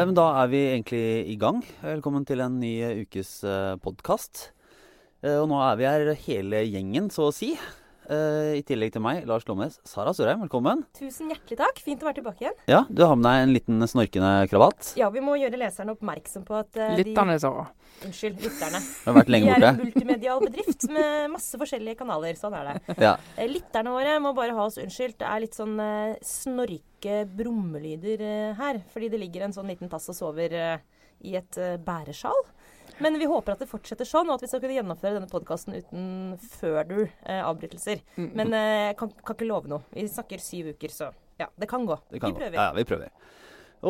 Eh, Men da er vi egentlig i gang. Velkommen til en ny eh, ukes podkast. Og nå er vi her hele gjengen, så å si. Eh, I tillegg til meg, Lars Lommes. Sara Sørheim, velkommen. Tusen hjertelig takk. Fint å være tilbake igjen. Ja, Du har med deg en liten snorkende kravat. Ja, vi må gjøre leserne oppmerksom på at uh, Lytterne, Sara. Unnskyld, lytterne. Har vært lenge borte. Vi er en multimedial bedrift med masse forskjellige kanaler. Sånn er det. Ja. Eh, lytterne våre må bare ha oss unnskyldt. Det er litt sånn uh, snorke brummelyder uh, her. Fordi det ligger en sånn liten tass og sover i et bæresjal. Men vi håper at det fortsetter sånn, og at vi skal kunne gjennomføre denne podkasten uten further eh, avbrytelser. Mm. Men eh, jeg kan, kan, ikke love noe. Vi snakker syv uker, så ja, det kan gå. Det kan vi prøver. Gå. Ja, vi prøver.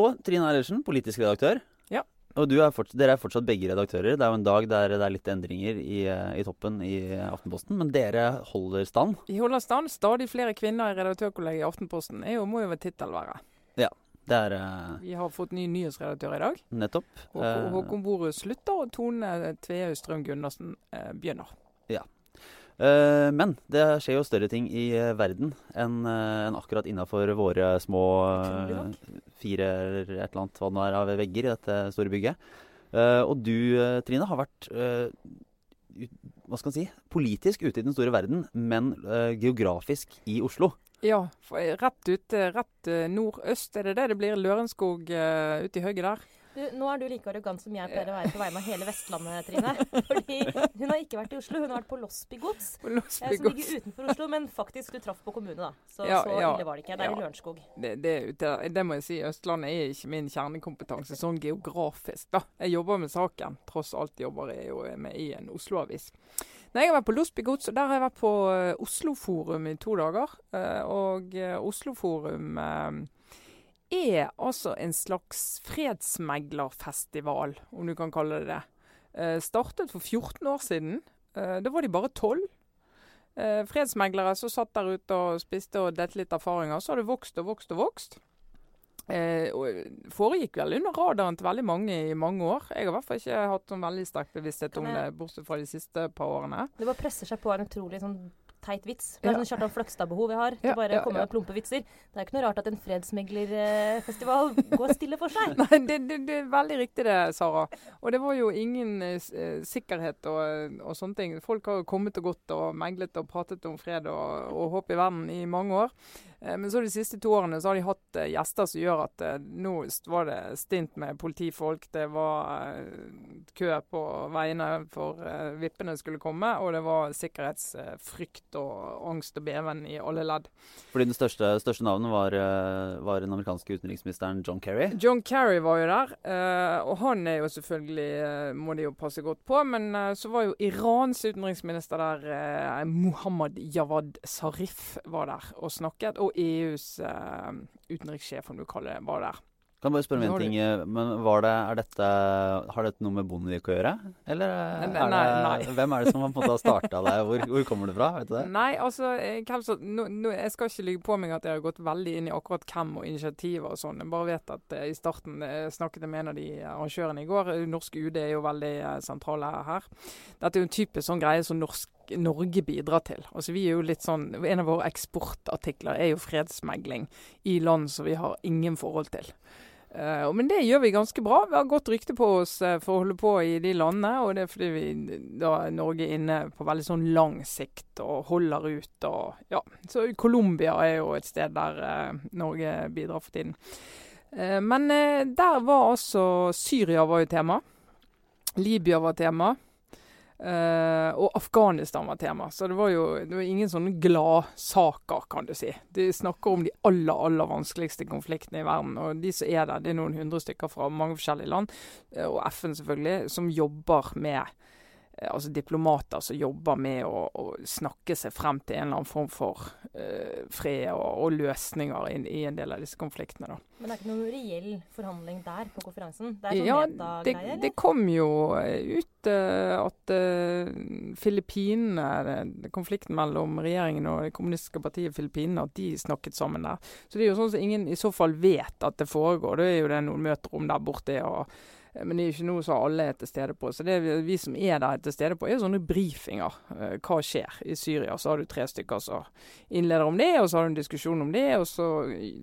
Og Trine Eilertsen, politisk redaktør. Ja. Og er fortsatt, dere er fortsatt begge redaktører. Det er jo en dag der det er litt endringer i, eh, i toppen i Aftenposten, men dere holder stand? Vi holder stand. Stadig flere kvinner i redaktørkollegiet i Aftenposten. Det må jo være tittelværet. Ja. Er uh, Vi har fått ny nyhetsredaktør i dag. Nettopp. Håkon, uh, Håkon Borud slutter, og Tone Tveøy Strøm Gundersen uh, begynner. Ja. men det skjer jo større ting i verden enn en akkurat innafor våre små fire eller et eller annet hva det nå er av vegger i dette store bygget. og du, Trine, har vært hva skal man si, politisk ute i den store verden, men geografisk i Oslo. Ja, rett ute, rett eh, nordøst. Er det det det blir? Lørenskog uh, ute i høyre der? Du, nå er du like arrogant som jeg pleier å være på vegne av hele Vestlandet, Trine. Fordi hun har ikke vært i Oslo, hun har vært på Losby gods. På Losby eh, som ligger utenfor Oslo, men faktisk du traff på kommune, da. Så ja, så ja, ille var det ikke. Det er ja. i Lørenskog. Det, det, det, det, må jeg si. Østlandet er ikke min kjernekompetanse sånn geografisk, da. Jeg jobber med saken. Tross alt jobber jeg jo med i en Oslo-avis. Nei, Jeg har vært på Losby gods, og der har jeg vært på uh, Osloforum i to dager. Uh, og uh, Osloforum er altså en slags fredsmeglerfestival, om du kan kalle det det. startet for 14 år siden. da var de bare tolv. fredsmeglere som satt der ute og spiste og delte litt erfaringer. Så har det vokst og vokst og vokst. Eh, foregikk vel under radaren til veldig mange i mange år. Jeg har i hvert fall ikke hatt noen veldig sterk bevissthet om det, bortsett fra de siste par årene. Det bare presser seg på en utrolig sånn teit vits. Det er ja. sånn Kjartan Fløgstad-behov vi har til ja, bare ja, komme med plumpe vitser. Det er ikke noe rart at en fredsmeglerfestival går stille for seg. Nei, det, det, det, er veldig riktig det, Sara. Og det var jo ingen eh, sikkerhet og, og, sånne ting. Folk har jo kommet og gått og meglet og pratet om fred og, og håp i verden i mange år. Eh, men så de siste to årene så har de hatt eh, gjester som gjør at eh, nå var det stint med politifolk. Det var kø på veiene for vippene skulle komme, og det var sikkerhetsfrykt og angst og beven i alle ledd. Fordi den største, største navnet var, var, den amerikanske utenriksministeren John Kerry? John Kerry var jo der, og han er jo selvfølgelig må de jo passe godt på. Men så var jo Irans utenriksminister der, Mohammed Jawad Sarif, var der og snakket. og EUs uh, utenrikssjef, om du kaller det, var der. Kan jeg bare spørre om en ting. Eh, men var det, dette, Har dette noe med Bondevik å gjøre? Eller er nei, nei, nei. hvem er det som på en har starta det? Hvor, hvor, kommer det fra? Vet du det? Nei, altså, jeg, altså no, no, jeg skal ikke ligge på meg at jeg har gått veldig inn i akkurat hvem og initiativer og sånn. Jeg bare vet at uh, i starten jeg snakket jeg med en av de arrangørene i går. Norsk UD er jo veldig sentrale her. Dette er jo en typisk sånn greie som norsk Norge bidrar til. Altså vi er jo litt sånn, En av våre eksportartikler er jo fredsmegling i land som vi har ingen forhold til. Uh, men det gjør vi ganske bra. Vi har godt rykte på oss uh, for å holde på i de landene. Og det er fordi vi da Norge er inne på veldig sånn lang sikt og holder ut. Og, ja. Så Colombia er jo et sted der uh, Norge bidrar for tiden. men der var altså Syria var jo tema. Libya var tema. Uh, og Afghanistan var tema, så det var jo det var ingen sånne gladsaker, kan du si. De snakker om de aller, aller vanskeligste konfliktene i verden. Og de som er der, det er noen hundre stykker fra mange forskjellige land, uh, og FN selvfølgelig, som jobber med Altså diplomater som jobber med å, å, snakke seg frem til en eller annen form for fred og, og løsninger i, i, en del av disse konfliktene. da. Men det er ikke noen reell forhandling der på konferansen? Det er sånn ja, det. Det kom jo eh, ut uh, at uh, Filippinene, konflikten mellom regjeringen og det kommunistiske partiet Filippinene, at de snakket sammen der. Så det er jo sånn som ingen i så fall vet at det foregår. Det er jo det noen møter om der borte. og men det er ikke noe som alle er til stede på. Så det vi som er der til stede på, er sånne brifinger. hva skjer i Syria? Så har du tre stykker som innleder om det, og så har du en diskusjon om det, og så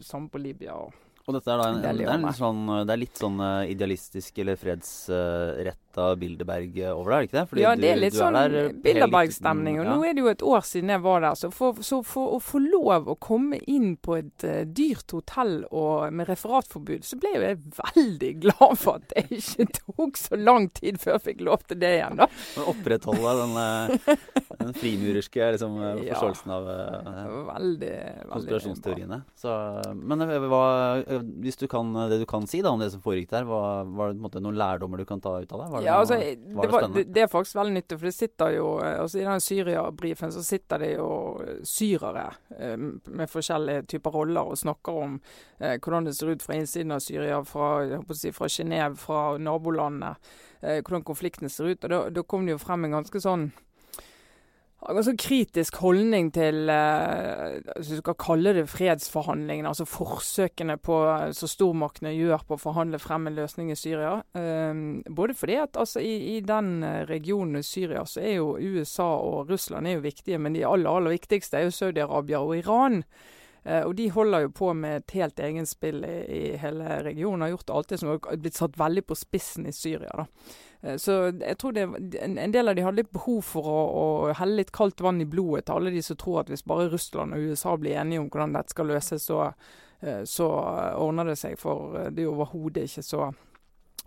samme på Libya. og Og dette er da en, Det det, er sånn, det er litt sånn eh, idealistisk eller fredsretta Bilderberg over det, er det ikke det? Fordi ja, det er litt du sånn eh, helt- Bilderberg-stemning. Og ja. nå er det jo et år siden jeg var der, så for, så for å få lov å komme inn på et uh, dyrt hotell og med referatforbud, så ble jo jeg veldig glad for at det ikke tok så lang tid før jeg fikk lov til det igjen, da. Men Opprettholde den, eh, den frimurerske liksom, eh, forståelsen av uh, Veldig, veldig konspirasjonsteoriene. Så, men eh, hva, eh, hvis du kan det du kan si da om det som foregikk der, var, var det måte noen lærdommer du kan ta ut av det? Det Ja, noe- altså, var det, var, det, det er faktisk veldig nyttig, for det sitter jo eh, altså I den Syria-brifen så sitter det jo eh, syrere eh, med forskjellige typer roller og snakker om eh, hvordan det ser ut fra innsiden av Syria, fra, si, fra Genéve, fra nabolandene, eh, hvordan konfliktene ser ut. og Da, da kom det jo frem en ganske sånn en ganske kritisk holdning til eh, hvis du skal kalle det fredsforhandlingene, altså forsøkene på så som stormaktene gjør på å forhandle frem en løsning i Syria. Eh, både fordi at altså, i, i den eh, regionen i Syria så er jo USA og Russland er jo viktige, men de aller, aller viktigste er jo Saudi-Arabia og Iran. Eh, og de holder jo på med et helt egenspill i, i hele regionen. Har gjort alt det som har blitt satt veldig på spissen i Syria. da. Eh, Så jeg tror det, en, del av de hadde litt behov for å, å helle litt kaldt vann i blodet til alle de som tror at hvis bare Russland og USA blir enige om hvordan dette skal løses, så, eh, så ordner det seg. For eh, det er jo overhodet ikke så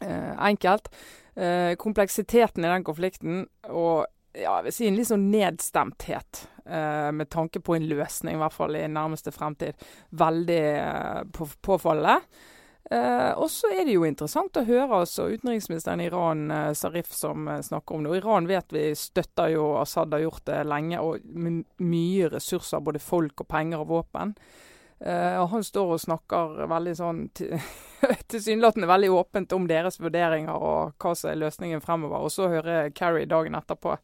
eh, enkelt. Eh, kompleksiteten i den konflikten og ja, jeg vil si en litt sånn nedstemthet eh, med tanke på en løsning, i hvert fall i nærmeste fremtid. Veldig påfallende. Eh, og så er det jo interessant å høre altså, utenriksministeren Iran, eh, Zarif, som eh, snakker om det. Og Iran vet vi støtter jo Assad, har gjort det lenge, og med mye ressurser, både folk og penger og våpen. Og han står og snakker veldig sånn tilsynelatende veldig åpent om deres vurderinger og hva som er løsningen fremover. Og så hører Carrie dagen etterpå.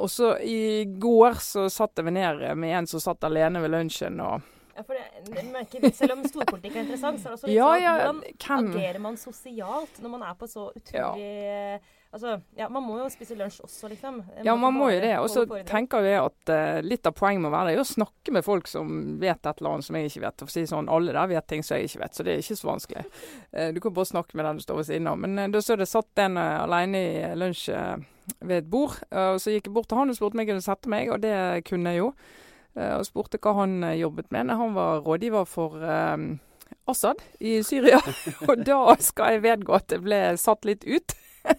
Og så i går så satt jeg ned med en som satt alene ved lunsjen og Ja, for det, merker, selv om storpolitikk er interessant, så er det også litt Ja, sånn ja, hvordan kan... agerer man sosialt når man er på så utrolig ja. Altså, ja, man må jo spise lunsj også, liksom. Ja, man må jo det. Og så tenker jeg at uh, litt av poenget må være det er å snakke med folk som vet et eller annet som jeg ikke vet. For å si sånn, Alle der vet ting som jeg ikke vet, så det er ikke så vanskelig. Uh, du kan bare snakke med den du står ved siden av. Men uh, da så det satt en alene i lunsj ved et bord. og Så gikk jeg bort til han og spurte om jeg kunne sette meg, og det kunne jeg jo. Eh, og spurte hva han eh, jobbet med. Nei, Han var rådgiver for eh, Assad i Syria. og da skal jeg vedgå at jeg ble satt litt ut.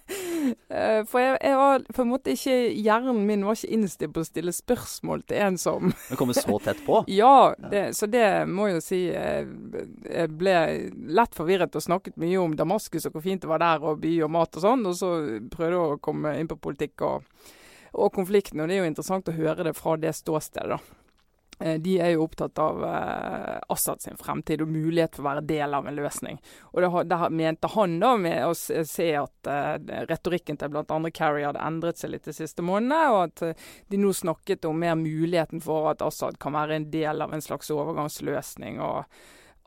For jeg, jeg var på en måte ikke Hjernen min var ikke innstilt på å stille spørsmål til en som Det kommer så tett på. Ja, det, så det må jeg jo si Jeg ble lett forvirret og snakket mye om Damaskus og hvor fint det var der, og by og mat og sånn. Og så prøvde jeg å komme inn på politikk og, og konflikten, og det er jo interessant å høre det fra det ståstedet, da. Eh, De er jo opptatt av eh, Assad sin fremtid og mulighet for å være del av en løsning. Og det, det mente han da med å se se at eh, retorikken til bl.a. Kerry hadde endret seg litt de siste månedene, og at eh, de nå snakket om mer muligheten for at Assad kan være en del av en slags overgangsløsning, og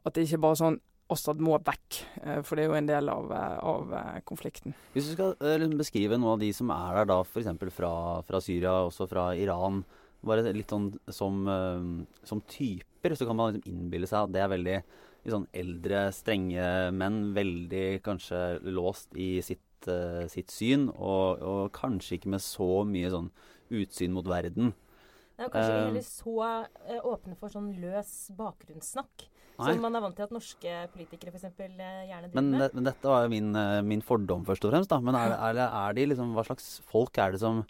at det ikke bare sånn Assad må vekk, eh, for det er jo en del av, eh, av eh, konflikten. Hvis du skal eh, liksom beskrive noen av de som er der da, f.eks. Fra, fra Syria, også fra Iran, bare litt sånn som, eh, som typer, så kan man liksom innbille seg at det er veldig sånn eldre, strenge menn. Veldig kanskje låst i sitt, eh, sitt syn, og, og kanskje ikke med så mye sånn utsyn mot verden. Det er kanskje heller så åpne for sånn løs bakgrunnssnakk. Nei. Som man er vant til at norske politikere f.eks. gjerne driver Men, med. men dette var jo min, min fordom, først og fremst. da. Men er, er, er de liksom, hva slags folk er det som,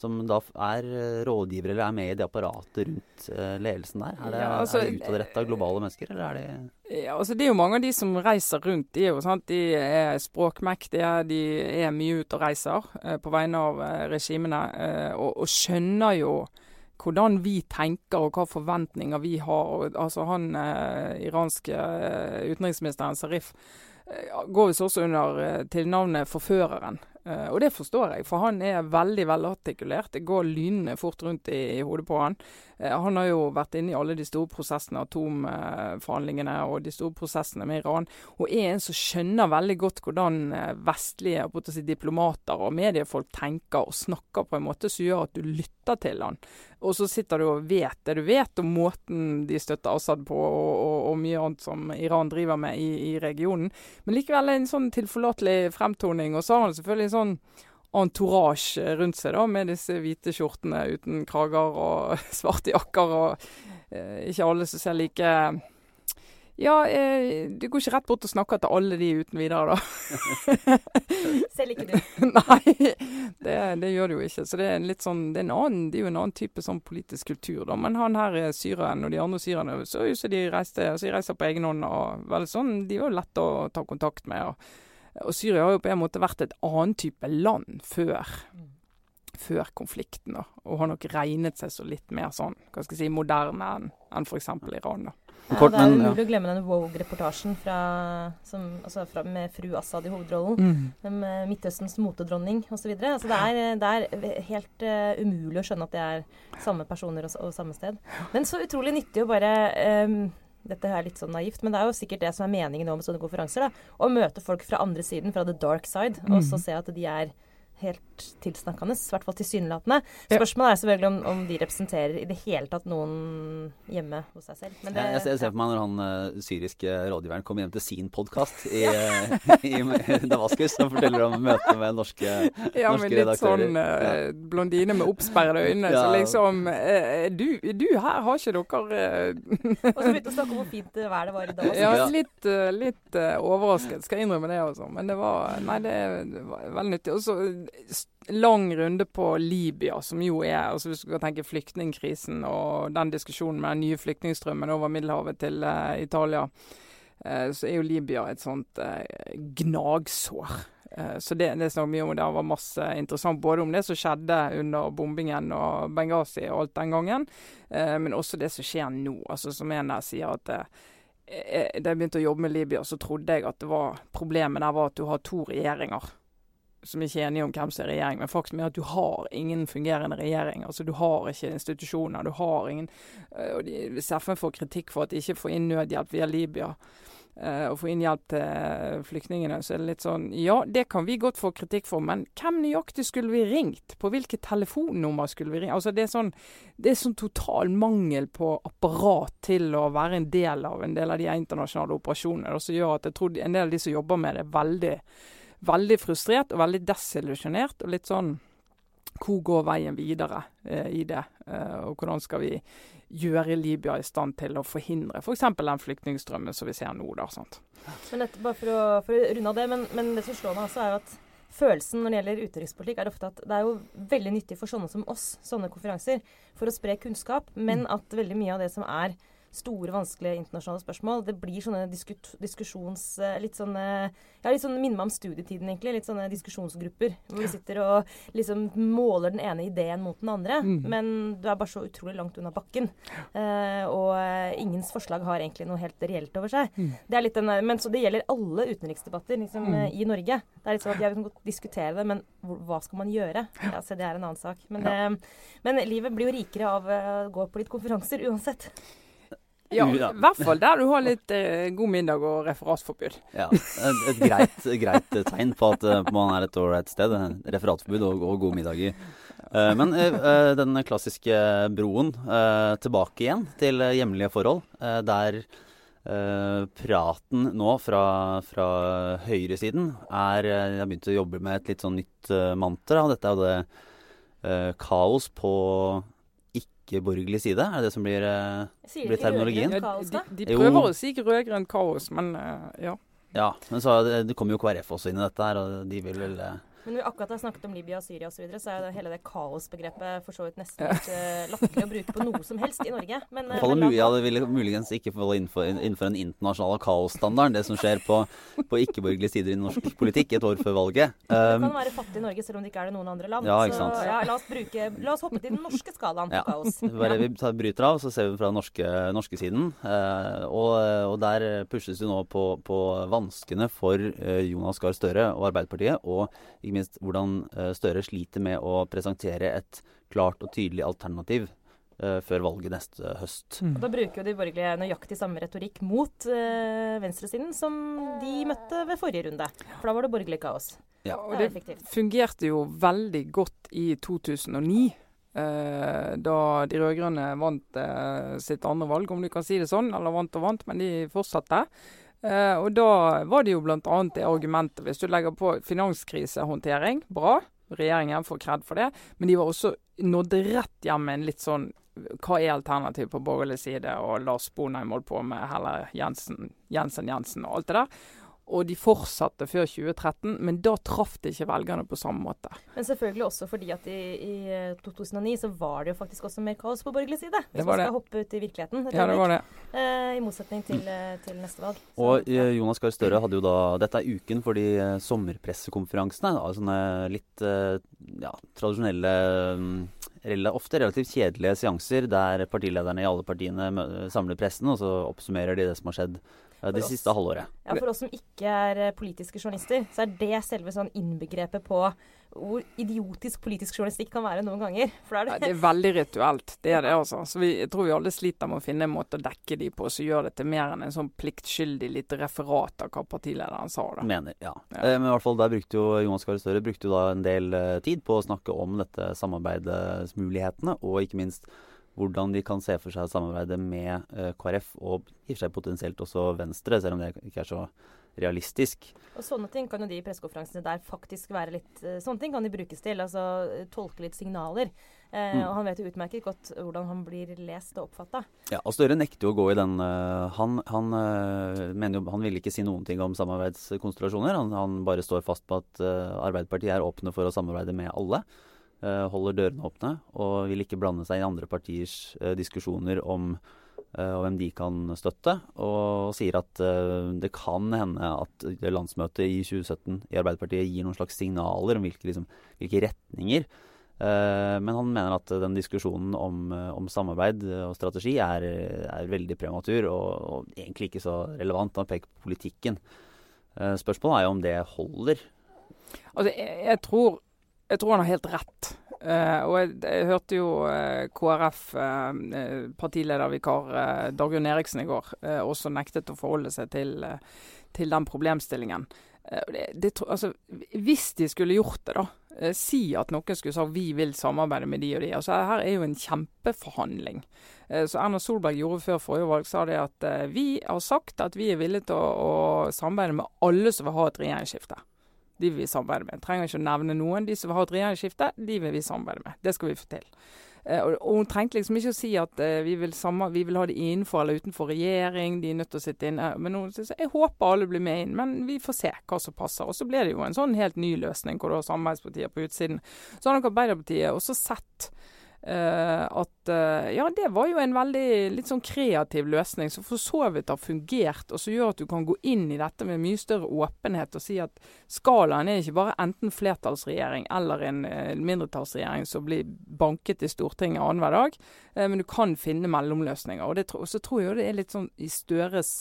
som da er eh, rådgivere eller er med i det apparatet rundt eh, ledelsen der? Er det, Ja, altså, er det utadretta globale mennesker, eller er det Ja, altså Det er jo mange av de som reiser rundt. De er jo sant, de er språkmektige, de er mye ute og reiser eh, på vegne av regimene, og, og skjønner jo hvordan vi tenker og hva forventninger vi har. Altså Han iranske utenriksministeren Zarif eh, går visst også under tilnavnet Forføreren. Eh, og det forstår jeg, for han er veldig velartikulert. Det går lynende fort rundt i, i hodet på han. Uh, han har jo vært inne i alle de store prosessene, atomforhandlingene og de store prosessene med Iran, og er en som skjønner veldig godt hvordan vestlige si, diplomater og mediefolk tenker og snakker på en måte som gjør at du lytter til han. Og så sitter du og vet det du vet om måten de støtter Assad på, og, og, og mye annet som Iran driver med i, i regionen. Men likevel en sånn tilforlatelig fremtoning. Og så har han selvfølgelig en sånn entourage rundt seg, da, med disse hvite skjortene uten krager og svarte jakker. Og eh, ikke alle som ser like ja, eh, du går ikke rett bort og snakker til alle de uten videre, da. Selv ikke du? Nei, det, det, gjør du jo ikke. Så det er, litt sånn, det er, annen, det er jo en annen type sånn politisk kultur, da. Men han her syreren og de andre syrerne så ut som de reiste altså de reiser på egen hånd. og vel sånn, De var jo lette å ta kontakt med. Og, og Syria har jo på en måte vært et annen type land før. Mm. Før konflikten, da, og har nok regnet seg så litt mer sånn hva skal jeg si, moderne enn en f.eks. Iran. da. Ja, Kort, det er umulig ja. å glemme den Vogue-reportasjen altså med fru Assad i hovedrollen. Mm. Med Midtøstens motedronning osv. Altså det, er, det er helt uh, umulig å skjønne at det er samme personer og, og samme sted. Men så utrolig nyttig å bare um, dette er litt sånn naivt, men det er jo sikkert det som er meningen nå med sånne konferanser. da, Å møte folk fra andre siden, fra the dark side, mm. og så se at de er helt tilsnakkende, i hvert fall tilsynelatende. Spørsmålet er selvfølgelig om, om, de representerer i det hele tatt noen hjemme hos seg selv. Det, jeg, jeg, ser for meg når han uh, syriske rådgiveren kommer hjem til sin podkast i, ja. i, i, Damaskus og forteller om møtet med norske, ja, norske redaktører. Ja, med litt sånn uh, blondine med oppsperrede øyne. ja. Så liksom uh, du, du, her har ikke dere Og så begynte å snakke om hvor fint vær det var i Damaskus. Ja, litt, litt overrasket, skal jeg innrømme det også. Men det var Nei, det var veldig nyttig. Og så lang runde på Libya, som jo er altså Hvis du kan tenke flyktningkrisen og den diskusjonen med den nye flyktningstrømmen over Middelhavet til uh, Italia, uh, så er jo Libya et sånt uh, gnagsår. Så det, det snakker mye om. Det var masse interessant både om det som skjedde under bombingen og Benghazi og alt den gangen, men også det som skjer nå. Altså Som en der sier at da jeg begynte å jobbe med Libya, så trodde jeg at det var problemet der var at du har to regjeringer som ikke er enige om hvem som er regjering, men faktum er at du har ingen fungerende regjering. Altså Du har ikke institusjoner. du har ingen, uh, og de, FN får kritikk for at de ikke får inn nødhjelp via Libya, uh, og får inn hjelp til flyktningene, så er det litt sånn Ja, det kan vi godt få kritikk for, men hvem nøyaktig skulle vi ringt? På hvilket telefonnummer skulle vi ringt? Altså Det er sånn det er sånn total mangel på apparat til å være en del av en del av de internasjonale operasjonene, som gjør at jeg tror en del av de som jobber med det, er veldig veldig frustrert og veldig desillusjonert. Og litt sånn Hvor går veien videre eh, i det? Eh, og hvordan skal vi gjøre Libya i stand til å forhindre f.eks. For den flyktningstrømmen som vi ser nå. da? Men dette, bare for å, for å runde av det, men, men, det som slår meg også, er at følelsen når det gjelder utenrikspolitikk, er ofte at det er jo veldig nyttig for sånne som oss, sånne konferanser, for å spre kunnskap, men mm. at veldig mye av det som er store, vanskelige internasjonale spørsmål. Det blir sånne diskusjons... Eh, litt sånne Ja, litt sånn minner meg om studietiden, egentlig. Litt sånne diskusjonsgrupper hvor vi sitter og liksom måler den ene ideen mot den andre. Mm. Men du er bare så utrolig langt unna bakken. Uh, og uh, ingens forslag har egentlig noe helt reelt over seg. Mm. Det er litt den, men så det gjelder alle utenriksdebatter liksom, mm. i Norge. Det er litt sånn at Jeg kan godt diskutere det, men hva skal man gjøre? Ja, så det er en annen sak. Men, ja. uh, men livet blir jo rikere av å gå på litt konferanser uansett. Ja, i hvert fall der du har litt eh, god middag og referatforbud. Ja, Et, et greit, greit, tegn på at uh, man er et ålreit sted. Referatforbud og, og gode middager. Uh, men uh, den klassiske broen tilbake igjen til hjemlige forhold, der praten nå fra, fra høyresiden er Jeg har begynt å jobbe med et litt sånn nytt mantra. Dette er jo det kaos på ikke-borgerlig side? Er det det som blir, uh, blir terminologien? Ja, de, de, prøver jo. å si rød-grønt kaos, men uh, ja. Ja, men så det, det kommer jo KrF også inn i dette her, og de vil vel uh, men når vi akkurat har snakket om Libya og Syria osv., så, videre, så er jo hele det kaosbegrepet for så vidt nesten litt uh, latterlig å bruke på noe som helst i Norge. Men, uh, men ja, det ville muligens ikke falle innenfor, innenfor en internasjonal kaosstandard, det som skjer på, på ikke-borgerlige sider i norsk politikk et år før valget. Um, det kan være fattig i Norge selv om det ikke er det noen andre land. Ja, ikke? Så ja, la, oss bruke, la oss hoppe til den norske skalaen ja. kaos. Bare vi tar, bryter av, så ser vi fra den norske, norske siden. Uh, og, og, der pushes det nå på, på vanskene for Jonas Gahr Støre og Arbeiderpartiet, og ikke minst hvordan Eh, Støre sliter med å presentere et klart og tydelig alternativ uh, før valget neste høst. Mm. Da bruker jo de borgerlige nøyaktig samme retorikk mot uh, venstresiden som de møtte ved forrige runde. For da var det borgerlig kaos. Ja, og det, det fungerte jo veldig godt i 2009. eh, da de rød-grønne vant eh, sitt andre valg, om du kan si det sånn. Eller vant og vant, men de fortsatte. Eh, og da var det jo bl.a. det argumentet Hvis du legger på finanskrisehåndtering, bra. Regjeringen får kred for det. Men de var også nådde rett hjem med en litt sånn hva er alternativet på borgerlig side? Og Lars Bonheim holdt på med heller Jensen, Jensen Jensen og alt det der. Og de fortsatte før 2013, men da traff de ikke velgerne på samme måte. Men selvfølgelig også fordi at i, i 2009 så var det jo faktisk også mer kaos på borgerlig side. Hvis Det var man det. skal hoppe ut i virkeligheten. et Ja, det var det. Eh, I motsetning til, eh, til neste valg. Så, Og ja. eh, Jonas Gahr Støre hadde jo da Dette er uken for de eh, sommerpressekonferansene. Da, sånne litt eh, ja, tradisjonelle mm, Ofte relativt kjedelige seanser der partilederne i alle partiene samler pressen, og så oppsummerer de det som har skjedd eh, det oss. siste halvåret. Ja, For oss som ikke er eh, politiske journalister, så er det selve sånn innbegrepet på hvor idiotisk politisk journalistikk kan være noen ganger. For da Ja, er det det er veldig rituelt. Det er det, altså. Så vi, jeg tror vi alle sliter med å finne en måte å dekke de på som gjør det til mer enn en sånn pliktskyldig lite referat av hva partilederen sa. Da. Mener, ja. Ja. Eh, men i hvert fall der brukte jo Jonas Gahr Støre brukte jo da en del eh, tid på å snakke om dette samarbeidsmulighetene, og ikke minst hvordan de kan se for seg å samarbeide med eh, KrF og i og for seg potensielt også Venstre, selv om det ikke er så realistisk. Og sånne ting kan jo de pressekonferansene der faktisk være litt eh, Sånne ting kan de brukes til. Altså eh, tolke litt signaler. Eh, Mm. Og han vet jo utmerket godt hvordan han blir lest og oppfatta. Ja, og Støre nekter jo å gå i den Han, han mener jo han vil ikke si noen ting om samarbeidskonstellasjoner. Han, han bare står fast på at Arbeiderpartiet er åpne for å samarbeide med alle. Eh, holder dørene åpne og vil ikke blande seg i andre partiers eh, diskusjoner om eh, hvem de kan støtte. Og sier at det kan hende at landsmøtet i 2017 i Arbeiderpartiet gir noen slags signaler om hvilke, liksom, hvilke retninger. Men han mener at den diskusjonen om, om samarbeid og strategi er, er veldig prematur og, og egentlig ikke så relevant. Han peker på politikken. Spørsmålet er jo om det holder. Altså, jeg, jeg, tror, jeg tror han har helt rett. Uh, og jeg, jeg hørte jo uh, eh, eh, partiledervikar uh, Dagrun Eriksen i går, også nektet å forholde seg til, til den problemstillingen. Det, det, altså, hvis de skulle gjort det, da. si at noen skulle sagt vi vil samarbeide med de og de. altså Her er jo en kjempeforhandling. Så Erna Solberg gjorde før forrige valg, sa det at vi har sagt at vi er villige til å, å samarbeide med alle som vil ha et regjeringsskifte. De vil vi samarbeide med. Trenger ikke å nevne noen. De som har et regjeringsskifte, de vil vi samarbeide med. Det skal vi få til. Eh, og, hun trengte liksom ikke å si at eh, vi, vil vi vil ha det innenfor eller utenfor regjering. De er nødt til å sitte inne. Men hun sier jeg håper alle blir med inn, men vi får se hva som passer. Og så ble det jo en sånn helt ny løsning hvor du har samarbeidspartier på utsiden. Så har nok Arbeiderpartiet også sett eh, at uh, ja, det var jo en veldig litt sånn kreativ løsning som for så vidt har fungert, og som gjør at du kan gå inn i dette med mye større åpenhet og si at skalaen er ikke bare enten flertallsregjering eller en uh, mindretallsregjering som blir banket i Stortinget annenhver dag, men du kan finne mellomløsninger. Og tro- og så tror jeg det er litt sånn i Støres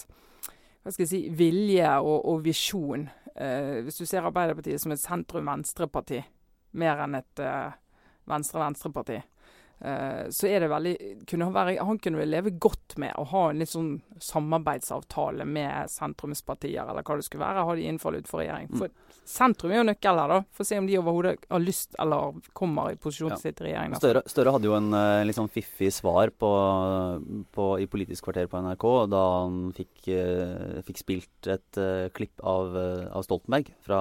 hva skal jeg si, vilje og, og visjon. Hvis du ser Arbeiderpartiet som et sentrum-venstre-parti, mer enn et venstre-venstre-parti, eh, så er det veldig kunne han, være, han kunne leve godt med å ha en litt sånn samarbeidsavtale med sentrumspartier, eller hva det skulle være. Ha de innenfor eller utenfor regjering. Mm. For sentrum er jo nøkkel her, da. For å se om de overhodet har lyst eller kommer i posisjon til å sitte i regjering. Støre, Støre hadde jo en uh, litt sånn fiffig svar på, på, i Politisk kvarter på NRK da han fikk, uh, fikk spilt et klipp av, av Stoltenberg fra,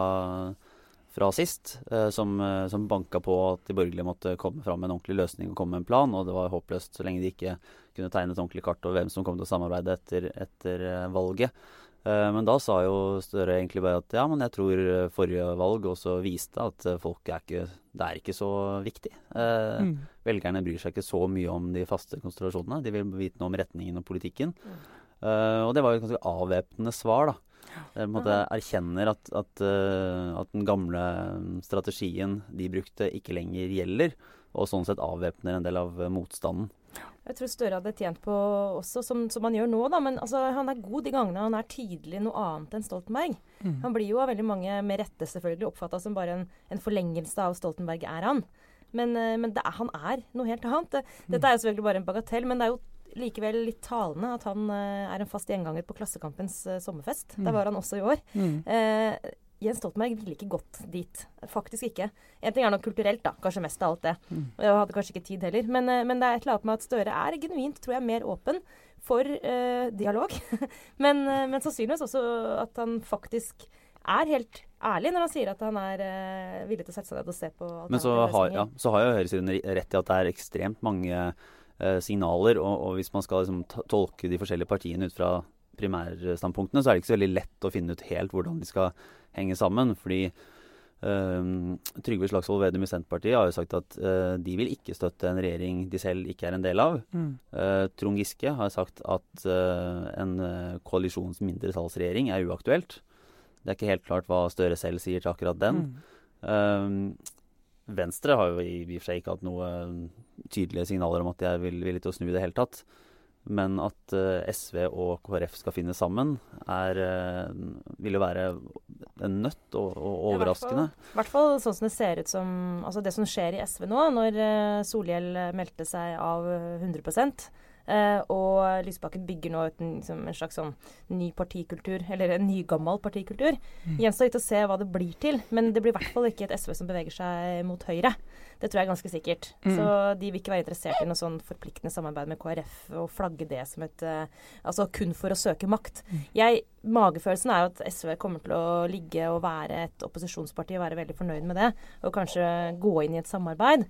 fra sist, eh, som, eh, som banka på at de borgerlige måtte komme fram med en ordentlig løsning og komme med en plan, og det var håpløst så lenge de ikke kunne tegne et ordentlig kart over hvem som kom til å samarbeide etter, etter eh, valget. Men da sa jo Støre egentlig bare at ja, men jeg tror forrige valg også viste at folk er ikke Det er ikke så viktig. Eh, Mm. Velgerne bryr seg ikke så mye om de faste konstellasjonene. De vil vite noe om retningen og politikken. Eh, og det var jo et ganske avvæpnende svar, da. Måte erkjenner at, at, eh, at den gamle strategien de brukte, ikke lenger gjelder. Og sånn sett avvæpner en del av eh, motstanden. Jeg tror Støre hadde tjent på også, som, som han gjør nå, da. Men altså, han er god de gangene han er tydelig noe annet enn Stoltenberg. Mm. Han blir jo av veldig mange, med rette selvfølgelig, oppfatta som bare en, en forlengelse av Stoltenberg er han. Men, eh, men det er, han er noe helt annet. Dette er jo selvfølgelig bare en bagatell, men det er jo likevel litt talende at han eh, er en fast gjenganger på Klassekampens eh, sommerfest. Mm. Der var han også i år. Mm. Eh, Jens Stoltenberg ville ikke gått dit. Faktisk ikke. En ting er nok kulturelt, da. Kanskje mest av alt det. Mm. Og jeg hadde kanskje ikke tid heller. Men, eh, men, det er et eller annet med at Støre er genuint, tror jeg, mer åpen for uh, dialog. men, uh, men sannsynligvis også at han faktisk er helt ærlig når han sier at han er uh, villig til å sette seg ned og se på Men så har, ja, så har jo høyresiden rett i at det er ekstremt mange signaler, og, og, hvis man skal liksom, tolke de forskjellige partiene ut fra primærstandpunktene, så er det ikke så veldig lett å finne ut helt hvordan de skal henge sammen. fordi Um, Trygve Slagsvold Vedum i Senterpartiet har jo sagt at uh, de vil ikke støtte en regjering de selv ikke er en del av. Mm. Uh, Trond Giske har sagt at en koalisjons mindretallsregjering er uaktuelt. Det er ikke helt klart hva Støre selv sier til akkurat den. Mm. Venstre har jo i og for seg ikke hatt noen tydelige signaler om at de er villige til å snu i det hele tatt. Men at uh, SV og KrF skal finne sammen, er, uh, vil jo være en nøtt og, og overraskende. I hvert fall sånn som det ser ut som Altså det som skjer i SV nå, når Solhjell meldte seg av 100 Uh, og Lysbakken bygger nå ut en, liksom, en, slags sånn ny partikultur, eller en nygammal partikultur. Mm. Gjenstår litt å se hva det blir til, men det blir i hvert fall ikke et SV som beveger seg mot høyre. Det tror jeg er ganske sikkert. Mm. Så de vil ikke være interessert i noe sånn forpliktende samarbeid med KrF og flagge det som et uh, Altså kun for å søke makt. Mm. Jeg, magefølelsen er jo at SV kommer til å ligge og være et opposisjonsparti og være veldig fornøyd med det, og kanskje gå inn i et samarbeid.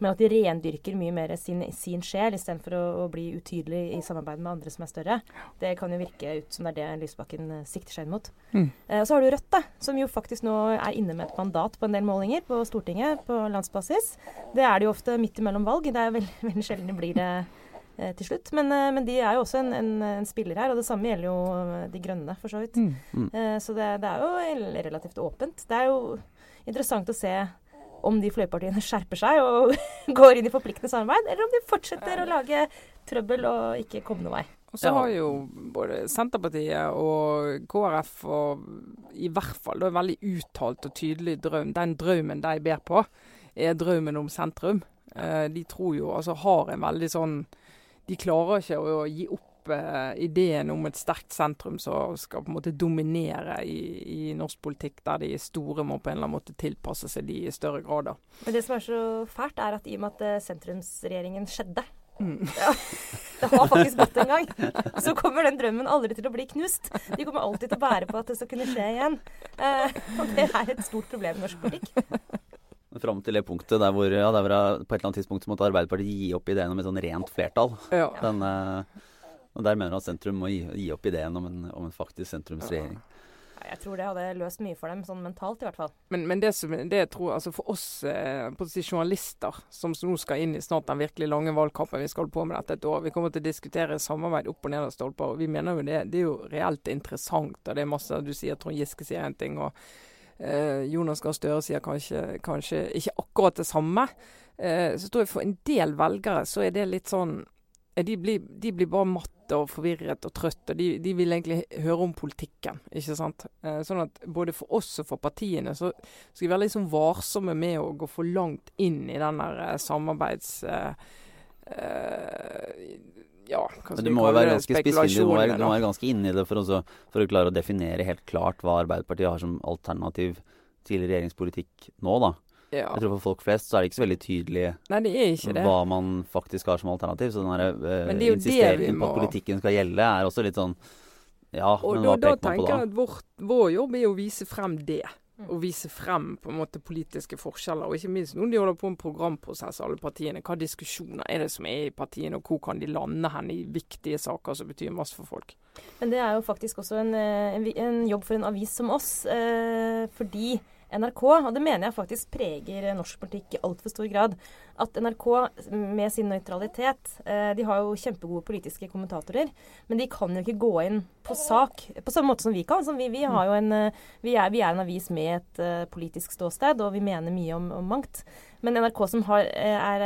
Men at de rendyrker mye mer sin, sin sjel istedenfor å, å bli utydelig i samarbeid med andre som er større. Det kan jo virke ut som det er det Lysbakken uh, sikter seg inn mot. Mm. Eh, og så har du Rødt, da, som jo faktisk nå er inne med et mandat på en del målinger på Stortinget på landsbasis. Det er det jo ofte midt imellom valg. Det er veldig, veldig sjelden det blir det uh, til slutt. Men, men, de er jo også en, en, en, spiller her, og det samme gjelder jo De Grønne, for så vidt. Mm. Mm. så det, det er jo relativt åpent. Det er jo interessant å se om de fløypartiene skjerper seg og går inn i forpliktende samarbeid, eller om de fortsetter å lage trøbbel og ikke komme noen vei. Og så har jo både Senterpartiet og KrF og i hvert fall da en veldig uttalt og tydelig drøm. Den drømmen de ber på, er drømmen om sentrum. Eh, de tror jo, altså har en veldig sånn De klarer ikke å gi opp uh, ideen om et sterkt sentrum som skal på en måte dominere i, i, norsk politikk, der de store må på en eller annen måte tilpasse seg de i større grad. Men det som er så fælt, er at i og med at uh, sentrumsregjeringen skjedde Mm. Ja, det har faktisk gått en gang. Så kommer den drømmen aldri til å bli knust. De kommer alltid til å bære på at det skal kunne skje igjen. Eh, og det er et stort problem i norsk politikk. Fram til det punktet der hvor, ja, der hvor på et eller annet tidspunkt måtte Arbeiderpartiet gi opp ideen om et sånn rent flertall. Ja. Den, uh, og Der mener han at sentrum må gi, gi opp ideen om en, om en faktisk sentrumsregjering. Jeg tror det hadde løst mye for dem, sånn mentalt i hvert fall. Men, men det, som, det jeg tror, altså for oss eh, journalister som nå skal inn i snart den virkelig lange valgkampen vi skal holde på med dette et år, vi kommer til å diskutere samarbeid opp og ned av stolper. og Vi mener jo det, det er jo reelt interessant. og det er masse Du sier Trond Giske sier en ting. og eh, Jonas Gahr Støre sier kanskje, kanskje, ikke akkurat det samme. Eh, så tror jeg for en del velgere så er det litt sånn de blir, de blir bare matte og forvirret og trøtt. og de, de, vil egentlig høre om politikken. ikke sant? Eh, sånn at både for oss og for partiene så skal vi være litt sånn varsomme med å gå for langt inn i den der eh, samarbeids... Eh ja, Men du må jo være ganske spissfindig, du må være, du må være ganske inni det for, også, for å klare å definere helt klart hva Arbeiderpartiet har som alternativ til regjeringspolitikk nå, da. Ja. Jeg tror For folk flest så er det ikke så veldig tydelig Nei, det er ikke det. hva man faktisk har som alternativ. Så den uh, insisteringen på at politikken skal gjelde, er også litt sånn Ja, og men hva da, peker man på da? Jeg at vår, vår jobb er å vise frem det. Mm. Å vise frem på en måte politiske forskjeller, og ikke minst noen de holder på en programprosess, alle partiene. Hva diskusjoner er det som er i partiene, og hvor kan de lande hen i viktige saker som betyr masse for folk. Men det er jo faktisk også en, eh, en, en jobb for en avis som oss, eh, fordi NRK, og det mener jeg faktisk preger norsk politikk i altfor stor grad, at NRK med sin nøytralitet eh, De har jo kjempegode politiske kommentatorer, men de kan jo ikke gå inn på sak på samme måte som vi kan. Vi, vi, en, eh, vi, er, vi, er, en avis med et uh, politisk ståsted, og vi mener mye om, om mangt. Men NRK som har, er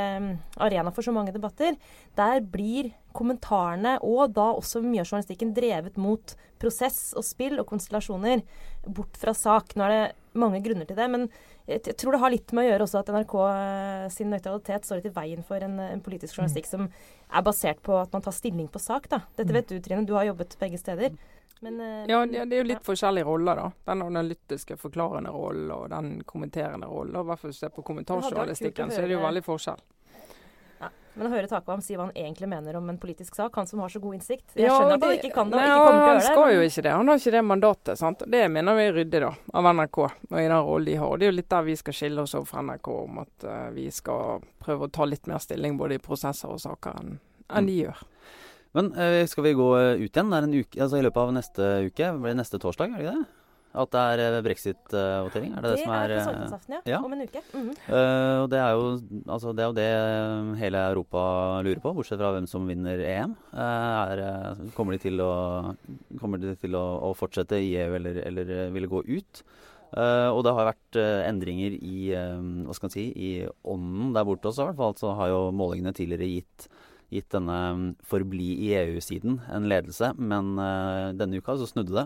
arena for så mange debatter, der blir kommentarene og da også mye av journalistikken drevet mot prosess og spill og konstellasjoner, bort fra sak. Nå er det mange grunner til det, men jeg tror det har litt med å gjøre også at NRK eh, sin nøytralitet står litt i veien for en, en politisk journalistikk mm. som er basert på at man tar stilling på sak. Da. Dette vet du, Trine. Du har jobbet begge steder. Men, uh, ja, det, det, er jo litt ja. forskjellige roller, da. Den analytiske, forklarende rollen og den kommenterende rollen. I hvert fall hvis du ser på kommentarjournalistikken, så er det jo veldig forskjell. Men å høre Takvam si hva han egentlig mener om en politisk sak, han som har så god innsikt Jeg skjønner ja, det, at han ikke kan det og ikke kommer til å gjøre det. Han skal jo ikke det. Han har ikke det mandatet. sant? Det mener vi er ryddig da, av NRK og i den rollen de har. Det er jo litt der vi skal skille oss over fra NRK, om at uh, vi skal prøve å ta litt mer stilling både i prosesser og saker enn, enn de gjør. Men uh, skal vi gå ut igjen? Det en uke, altså I løpet av neste uke, blir det neste torsdag, er det ikke det? At det er eh, brexit-votering? Er det det, det som er Det er på ja. ja. Om en uke. Mm -hmm. uh, og det er, jo, altså, det er, jo, det hele Europa lurer på, bortsett fra hvem som vinner EM. Uh, er, kommer de til å, kommer de til å, å fortsette i EU eller, eller vil gå ut? Uh, og det har vært endringer i, hva skal man si, i ånden der borte også. I hvert fall så har jo målingene tidligere gitt gitt denne forbli i EU-siden en ledelse, men denne uka så snudde det.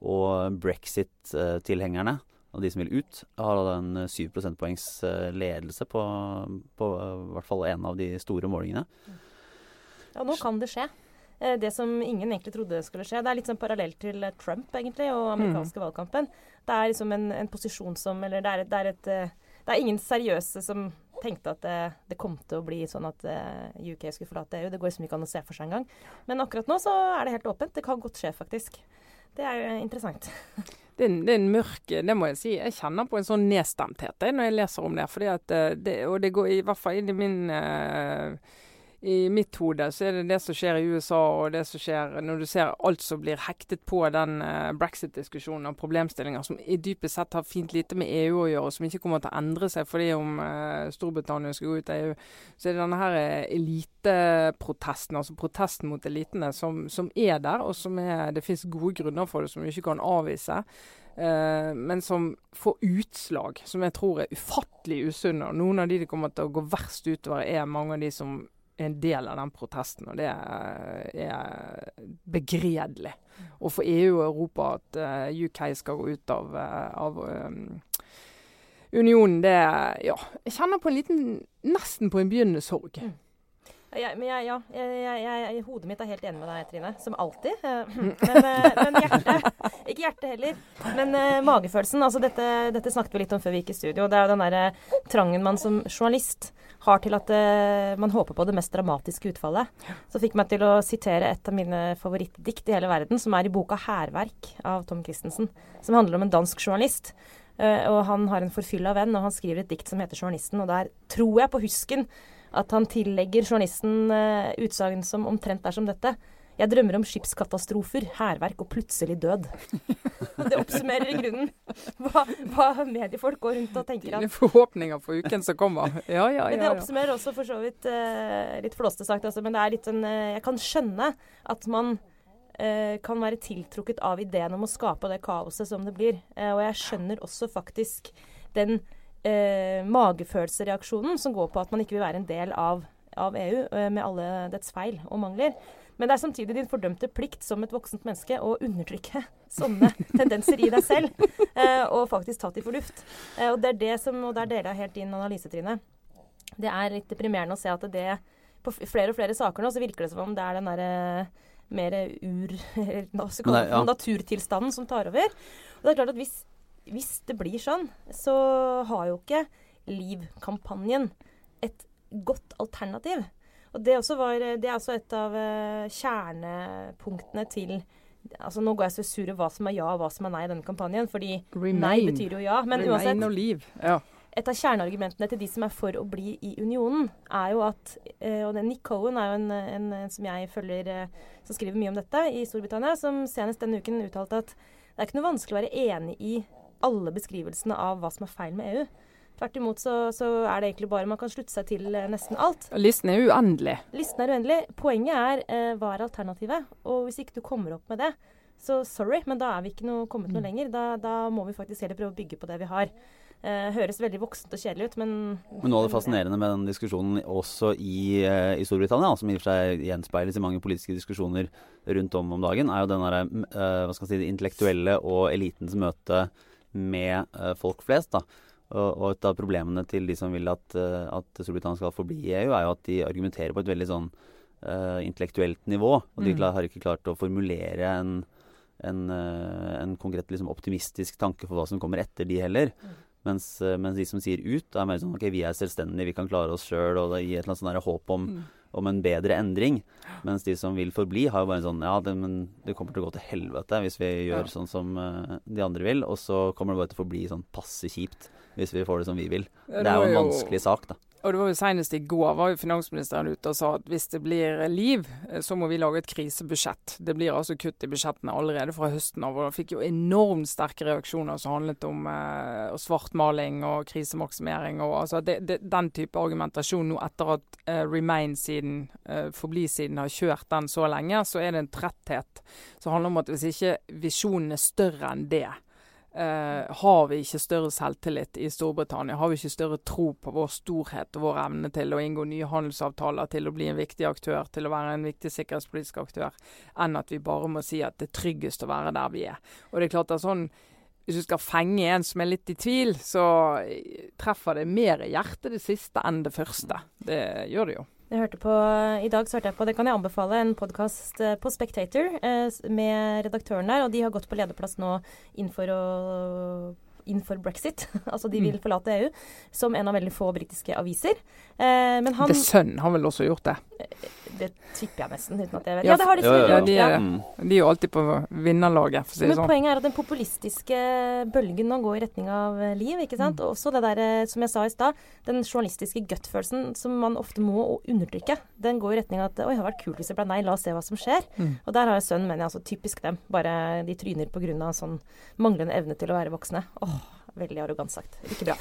Og brexit-tilhengerne, og de som vil ut, har da en 7 prosentpoengs eh, ledelse på, på hvert fall en av de store målingene. Ja, nå kan det skje. Eh, det som ingen egentlig trodde skulle skje. Det er litt sånn parallell til eh, Trump egentlig, og amerikanske mm. valgkampen. Det er liksom en, en posisjon som Eller det er, det, er et, det er, ingen seriøse som tenkte at det, det, kom til å bli sånn at UK skulle forlate EU. Det går liksom ikke an å se for seg engang. Men akkurat nå så er det helt åpent. Det kan godt skje, faktisk. Det er jo interessant. Det er, det er, en mørk Det må jeg si. Jeg kjenner på en sånn nedstemthet når jeg leser om det. Fordi at eh, det, og det går i hvert fall inn i min uh, i mitt hode så er det det som skjer i USA, og det som skjer når du ser alt som blir hektet på den uh, brexit-diskusjonen og problemstillinger som i dypest sett har fint lite med EU å gjøre, og som ikke kommer til å endre seg fordi om uh, Storbritannia skal gå ut av EU, så er det denne her eliteprotesten, altså protesten mot elitene, som, som er der, og som er, det finnes gode grunner for det som vi ikke kan avvise. Men som får utslag som jeg tror er ufattelig usunne. og Noen av de det kommer til å gå verst utover, er mange av de som en del av den protesten, og det er begredelig. Og for EU og Europa at eh, UK skal gå ut av, uh, av um, unionen, det Ja, jeg kjenner på en liten Nesten på en begynnende sorg. Mm. Ja, men jeg, ja, jeg, jeg, hodet mitt er helt enig med deg, Trine. Som alltid. Men, men hjertet Ikke hjertet heller. Men uh, magefølelsen. altså dette, dette, snakket vi litt om før vi gikk i studio. Det er jo den derre trangen man som journalist har til at uh, man håper på det mest dramatiske utfallet. Så fikk meg til å sitere et av mine favorittdikt i hele verden, som er i boka 'Hærverk' av Tom Christensen. Som handler om en dansk journalist. Uh, og han har en forfylla venn, og han skriver et dikt som heter 'Journalisten'. Og der tror jeg på husken at han tillegger journalisten uh, utsagn som omtrent er som dette. Jeg drømmer om skipskatastrofer, hærverk og plutselig død. det oppsummerer i grunnen hva, hva, mediefolk går rundt og tenker at Dine forhåpninger for uken som kommer. Ja, ja, ja. Men det oppsummerer også for så vidt uh, litt flåste sagt, altså, men det er litt sånn uh, Jeg kan skjønne at man kan være tiltrukket av ideen om å skape det kaoset som det blir. og jeg skjønner også faktisk den magefølelsereaksjonen som går på at man ikke vil være en del av, av EU med alle dets feil og mangler. Men det er samtidig din fordømte plikt som et voksent menneske å undertrykke sånne tendenser i deg selv, eh, og faktisk ta til fornuft. Eh, og det er det som, og der deler jeg helt din analyse, Trine. Det er litt deprimerende å se at det på flere og flere saker nå så virker det som om det er den derre mer ur... Ja. naturtilstanden som tar over. Og det er klart at hvis, hvis det blir sånn, så har jo ikke Liv-kampanjen et godt alternativ. Og det, var, det er også et av uh, kjernepunktene til altså Nå går jeg så sur hva som er ja og hva som er nei i denne kampanjen, fordi Remain. nei betyr jo ja. Men Remain uansett, og liv. Ja. et av kjerneargumentene til de som er for å bli i unionen, er jo at uh, Og Nick Cohen er jo en, en, en som jeg følger, som skriver mye om dette i Storbritannia, som senest denne uken uttalte at det er ikke noe vanskelig å være enig i alle beskrivelsene av hva som er feil med EU. Tvert imot så, så, er det egentlig bare man kan slutte seg til eh, nesten alt. Listen er uendelig. Listen er uendelig. Poenget er eh, hva er alternativet? Og hvis ikke du kommer opp med det, så sorry, men da er vi ikke noe, kommet noe mm. lenger. Da, da, må vi faktisk heller prøve å bygge på det vi har. Eh, høres veldig voksent og kjedelig ut, men Men noe av det fascinerende med den diskusjonen også i, eh, i Storbritannia, som i og for seg gjenspeiles i mange politiske diskusjoner rundt om om dagen, er jo den derre eh, hva skal jeg si, det intellektuelle og elitens møte med eh, folk flest. da. Og, et av problemene til de som vil at, eh, at Storbritannia skal forbli i EU, er jo at de argumenterer på et veldig sånn uh, intellektuelt nivå. Og de Mm. klar, har ikke klart å formulere en, en, uh, en konkret liksom, optimistisk tanke for hva som kommer etter de heller. Mens, eh, mens de som sier ut, er mer sånn ok, vi er selvstendige, vi kan klare oss sjøl, og det gir et eller annet sånn håp om, Mm. Om en bedre endring. Mens de som vil forbli, har jo bare en sånn ja, det, men det kommer til å gå til helvete hvis vi gjør Ja. sånn som uh, de andre vil, og så kommer det bare til å forbli sånn passe kjipt hvis vi får det som vi vil. Det er jo en vanskelig sak, da. Og det var jo Senest i går var jo finansministeren ute og sa at hvis det blir liv, eh, så må vi lage et krisebudsjett. Det blir altså kutt i budsjettene allerede fra høsten av. og han fikk jo enormt sterke reaksjoner som handlet om eh, svartmaling og krisemaksimering. og altså det, det, Den type argumentasjon nå etter at eh, Remain-siden, eh, Forbli-siden, har kjørt den så lenge, så er det en tretthet som handler om at hvis ikke visjonen er større enn det, Eh, har vi ikke større selvtillit i Storbritannia? Har vi ikke større tro på vår storhet og vår evne til å inngå nye handelsavtaler, til å bli en viktig aktør, til å være en viktig sikkerhetspolitisk aktør, enn at vi bare må si at det er tryggest å være der vi er. Og det er klart at sånn hvis du skal fenge en som er litt i tvil, så treffer det mer i hjertet det siste enn det første. Det gjør det jo. Jeg hørte på, I dag så hørte jeg på, det kan jeg anbefale, en podkast på Spectator eh, med redaktøren der. Og de har gått på lederplass nå innenfor, å, innenfor brexit. altså de vil Mm. forlate EU. Som en av veldig få britiske aviser. Eh, men han The Sun har vel også gjort det. Det tipper jeg nesten, uten at jeg vet. Ja, det har de Jo, ja, ja, Ja, gjort. de. De er jo alltid på vinnerlaget, for å si det sånn. Men poenget er at den populistiske bølgen nå går i retning av eh, liv. ikke sant? Mm. Og også det der, eh, som jeg sa i stad, den journalistiske gut-følelsen som man ofte må undertrykke. Den går i retning av at oi, det hadde vært kult hvis det ble nei, la oss se hva som skjer. Mm. Og der har jeg sønnen, mener jeg, altså typisk dem. Bare de tryner pga. sånn manglende evne til å være voksne. Åh, veldig arrogant sagt. Ikke bra.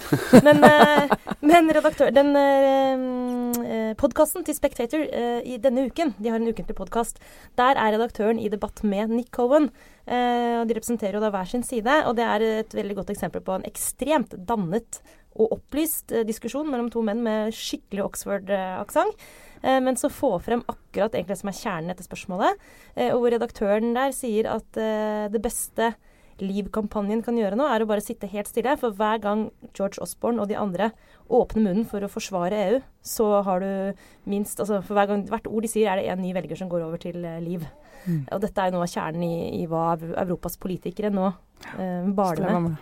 Men, eh, men redaktør, den eh, podkasten til Spectator eh, i denne uken, de har en ukentlig podkast, der er redaktøren i debatt med Nick Cohen. Eh, de representerer jo da hver sin side, og det er et veldig godt eksempel på en ekstremt dannet og opplyst eh, diskusjon mellom to menn med skikkelig Oxford-aksent. Eh, men så få frem akkurat det som er kjernen etter spørsmålet. Eh, og hvor redaktøren der sier at eh, det beste Liv-kampanjen kan gjøre nå, er å bare sitte helt stille. For hver gang George Osborne og de andre åpner munnen for å forsvare EU, så har du minst altså For hver gang, hvert ord de sier, er det en ny velger som går over til eh, Liv. Mm. Og dette er jo noe av kjernen i, i hva Europas politikere nå eh, baler med.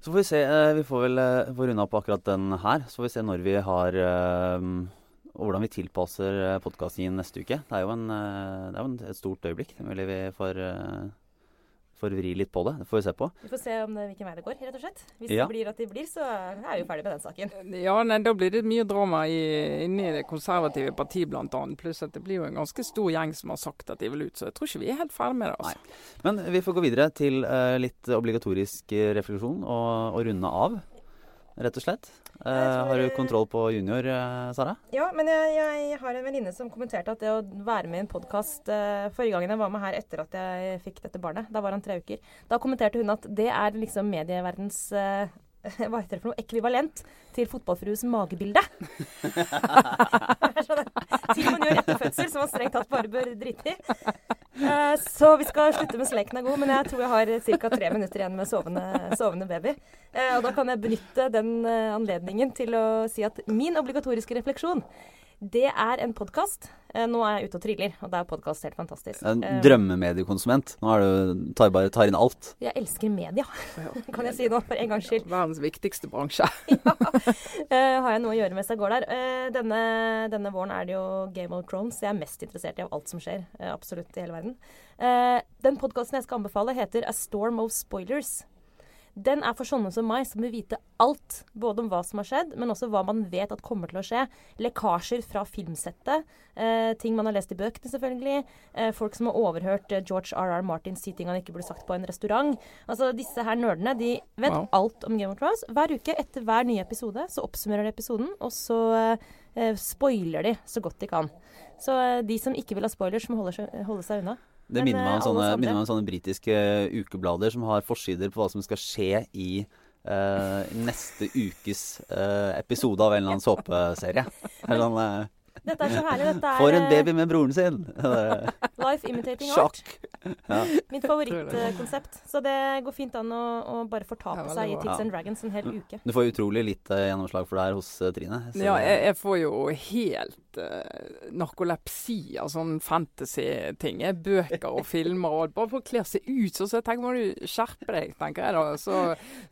Så får vi se. eh, Vi får vel eh, få runda på akkurat den her. Så får vi se når vi har Og hvordan vi tilpasser podkasten neste uke. Det er jo, en, det er jo et stort øyeblikk. Det er mulig vi får, får vri litt på det. Det får vi se på. Vi får se om det, hvilken vei det går, rett og slett. Hvis Ja. det blir at de blir, så er vi ferdig med den saken. Ja, nei, da blir det mye drama i, inni det konservative partiet bl.a. Pluss at det blir jo en ganske stor gjeng som har sagt at de vil ut, så jeg tror ikke vi er helt ferdig med det. altså. Men vi får gå videre til uh, litt obligatorisk eh, refleksjon og, og runde av, rett og slett. Eh, tror- har du kontroll på junior, eh, Sara? Ja, men jeg, jeg har en venninne som kommenterte at det å være med i en podkast uh, Forrige gangen jeg var med her etter at jeg fikk dette barnet, da var han tre uker, da kommenterte hun at det er liksom medieverdens eh, hva heter det for noe? Ekvivalent til fotballfrues magebilde. Ting man gjør etter fødsel som man strengt tatt bare bør drite i. Uh, så vi skal slutte mens leken er god, men jeg tror jeg har ca. tre minutter igjen med sovende, sovende baby. Uh, og da kan jeg benytte den uh, anledningen til å si at min obligatoriske refleksjon det er en podkast. Eh, nå er jeg ute og triller, og da er podkast helt fantastisk. En Eh, drømmemediekonsument. Nå er du, tar, bare, tar inn alt. jeg elsker media, kan jeg si nå, for en gangs skyld. Verdens viktigste bransje. Eh, har jeg noe å gjøre mens jeg går der? Eh, denne, denne våren er det jo Game of Thrones jeg er mest interessert i av alt som skjer. absolutt i hele verden. Eh, den podkasten jeg skal anbefale, heter A Storm of Spoilers. Den er for sånne som meg, som vil vite alt. Både om hva som har skjedd, men også hva man vet at kommer til å skje. Lekkasjer fra filmsettet. Eh, ting man har lest i bøkene, selvfølgelig. Eh, folk som har overhørt eh, George R.R. Martin si ting han ikke burde sagt på en restaurant. Altså, Disse her nerdene de vet Wow. alt om Game of Thrones. Hver uke etter hver nye episode så oppsummerer de episoden, og så eh, spoiler de så godt de kan. Så eh, de som ikke vil ha spoilers, må holde seg, holde seg unna. Det minner meg eh, om sånne, minner meg om sånne britiske ukeblader som har forsider på hva som skal skje i uh, neste ukes uh, episode av en eller annen såpeserie. Er Sånn, uh, Dette er så herlig. Dette er Får en eh, baby med broren sin! Life imitating art. Ja. Mitt favorittkonsept. Så det går fint an å, å bare fortape Ja, seg i Tix Ja. and Dragons en hel uke. Du får utrolig litt gjennomslag for det her hos eh, Trine. så- Ja, jeg, jeg får jo helt uh, narkolepsi av sånn fantasy-ting. Bøker og filmer og. Bare for å kle seg ut sånn, så jeg tenker må du skjerpe deg, tenker jeg da. Så,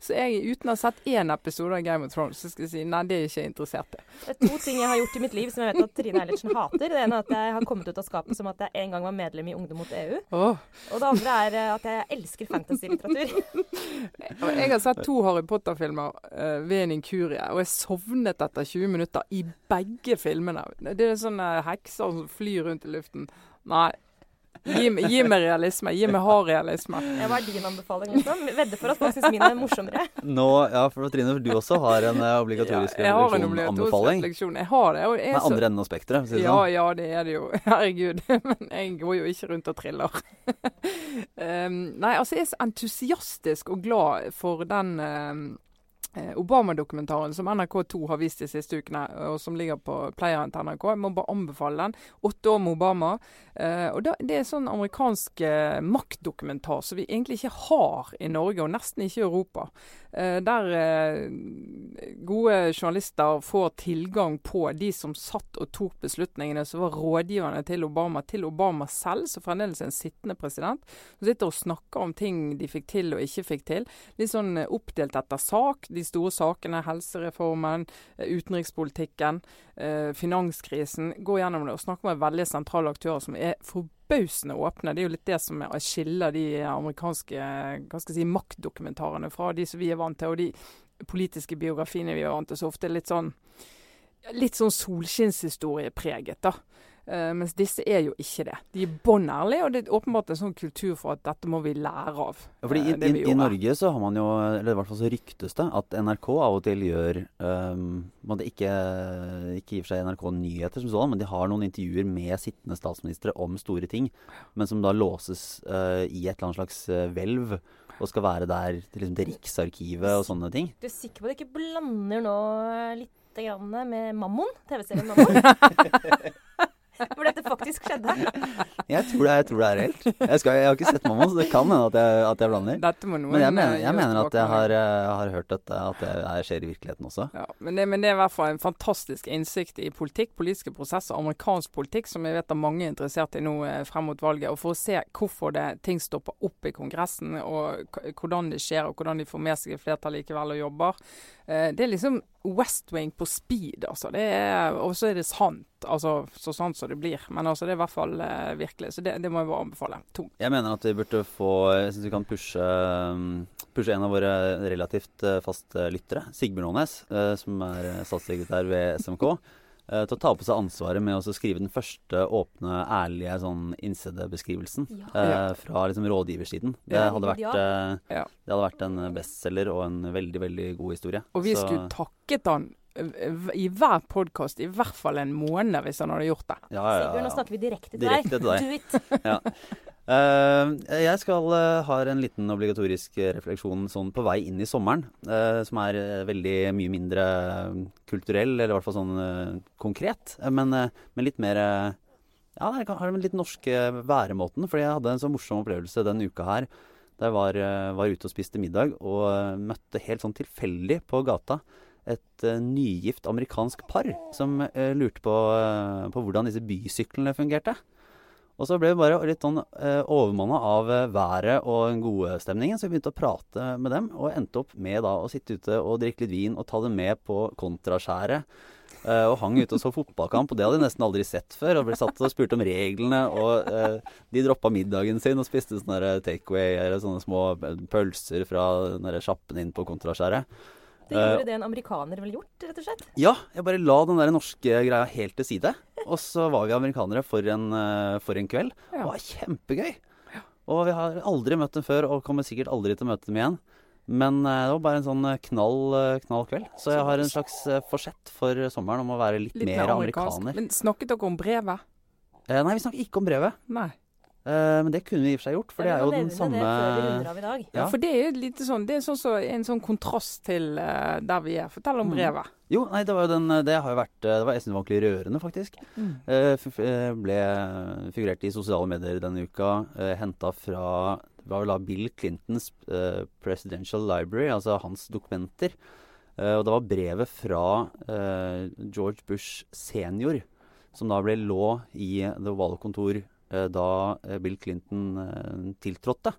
så jeg, uten å ha sett én episode av Game of Thrones, så skal jeg si nei, det er jeg ikke interessert i. Det er to ting jeg har gjort i mitt liv som jeg vet at Trine Eilertsen hater. Det ene er at jeg har kommet ut av skapet som at jeg en gang var medlem i Ungdom mot EU. Oh. Og det andre er eh, at jeg elsker fantasy-litteratur. Jeg har sett to Harry Potter-filmer uh, ved en inkurie, og jeg sovnet etter 20 minutter i begge filmene. Det er sånne hekser som flyr rundt i luften. Nei. Gi, gi meg realisme. Gi meg hard realisme. Ja, Hva er din anbefaling? liksom? Vedde for at folk syns min er morsommere. Nå, ja, for Trine, du også har en obligatorisk obligatorisk jeg har en obligatorisk refleksjon-anbefaling. Jeg har det. Og jeg er så- andre enden av spekteret, for å si det Ja, sånn. ja, det er det jo. Herregud. Men jeg går jo ikke rundt og triller. um, nei, altså jeg er så entusiastisk og glad for den um, eh, Obama-dokumentaren som NRK2 har vist de siste ukene, og som ligger på playeren til NRK. Jeg må bare anbefale den. Åtte år med Obama. Eh, og da, Det er sånn amerikansk eh, maktdokumentar som vi egentlig ikke har i Norge, og nesten ikke i Europa. Eh, der eh, gode journalister får tilgang på de som satt og tok beslutningene, som var rådgiverne til Obama, til Obama selv, som fremdeles er en sittende president. Som sitter og snakker om ting de fikk til og ikke fikk til. Litt sånn eh, oppdelt etter sak. De store sakene, helsereformen, eh, utenrikspolitikken, eh, finanskrisen. Går gjennom det og snakker med veldig sentrale aktører som er forbausende åpne. Det er jo litt det som er- skiller de amerikanske si, maktdokumentarene fra de som vi er vant til, og de politiske biografiene vi er vant til. Så ofte er litt sånn litt sånn solskinnshistoriepreget, da. Eh, mens disse er jo ikke det. De er bånn ærlige, og det er åpenbart en sånn kultur for at dette må vi lære av. Ja, fordi i, eh, i, I. Norge så har man jo, eller i hvert fall så ryktes det, at NRK av og til gjør um, det ikke, ikke i og for seg NRK Nyheter som sånn, men de har noen intervjuer med sittende statsministre om store ting, men som da låses uh, i et eller annet slags hvelv og skal være der til, liksom, til Riksarkivet og sånne ting. Du er sikker på at du ikke blander nå litt grann med Mammon? TV-serien Mammon? Hvor dette faktisk skjedde. Jeg tror det, jeg tror det er reelt. Jeg, skal, jeg har ikke sett mamma, så det kan hende at at jeg blander. Dette må noen Men jeg mener, eh, jeg mener at jeg har, eh, har hørt dette, at det er- skjer i virkeligheten også. Ja, men det, men det er i hvert fall en fantastisk innsikt i politikk, politiske prosesser, amerikansk politikk, som jeg vet at mange er interessert i nå eh, frem mot valget. Og for å se hvorfor det, ting stopper opp i Kongressen, og hvordan det skjer, og hvordan de får med seg et flertall likevel og jobber. Eh, det er liksom West Wing på speed, altså. Det er, og så er det sant. Altså så sant som det blir. Men altså, det er i hvert fall eh, virkelig. Så det, det må jeg bare anbefale. Tungt. Jeg mener at vi burde få Jeg syns vi kan pushe, um, pushe en av våre relativt uh, faste lyttere, Sigbjørn Aanes, uh, som er uh, statssekretær ved SMK, til å ta på seg ansvaret med å skrive den første åpne, ærlige sånn innsidebeskrivelsen Ja. eh, fra liksom rådgiversiden. Det hadde vært, Ja. det hadde vært en bestselger og en veldig, veldig god historie. Og vi Så- skulle takket han eh, i hver podkast i hvert fall en måned hvis han hadde gjort det. ja, ja, Sigbjørn, nå snakker vi direkte til Direkte deg. til deg. Do it. Eh, jeg skal uh, ha en liten obligatorisk eh, refleksjon sånn på vei inn i sommeren, eh, som er eh, veldig mye mindre eh, kulturell, eller i hvert fall sånn eh, konkret, eh, men, eh, men litt mer eh, Ja, jeg har den litt norske væremåten, fordi jeg hadde en så morsom opplevelse den uka her. Da jeg var, eh, var ute og spiste middag og eh, møtte helt sånn tilfeldig på gata et uh, nygift amerikansk par som uh, lurte på, uh, på hvordan disse bysyklene fungerte. Og så ble vi bare litt sånn eh, overmanna av eh, været og den gode stemningen, så vi begynte å prate med dem, og endte opp med da å sitte ute og drikke litt vin og ta det med på kontraskjæret. eh, og hang ute og så fotballkamp, og det hadde de nesten aldri sett før. Og ble satt og spurte om reglene, og eh, de droppa middagen sin og spiste sånne takeaway eller sånne små pølser fra den sjappen inn på kontraskjæret. Det gjorde det en amerikaner ville gjort, rett og slett. Ja, jeg bare la den der norske greia helt til side. Og så var vi amerikanere for en, eh, for en kveld. Det var kjempegøy. Og vi har aldri møtt dem før, og kommer sikkert aldri til å møte dem igjen. Men eh, det var bare en sånn eh, knall, eh, knall kveld. Så jeg har en slags eh, forsett for sommeren om å være litt, Litt mer mer amerikansk. amerikaner. Men snakket dere om brevet? Eh, nei, vi snakket ikke om brevet. Nei. Eh, men det kunne vi i og for seg gjort, for det er jo den samme Det. Ja, Ja. for det er jo litt sånn, det er sånn så, en sånn kontrast til uh, der vi er. Fortell om Mm. brevet. Jo, nei, det var jo den Det har jo vært eh, Det var, jeg synes det var ordentlig rørende, faktisk. Mm. eh, ble figurert i sosiale medier denne uka. Uh, Henta fra det var vel da Bill Clintons eh, Presidential Library, altså hans dokumenter. Eh, og det var brevet fra eh, George Bush senior, som da ble lå i The Oval-kontor eh, da eh, Bill Clinton eh, tiltrådte.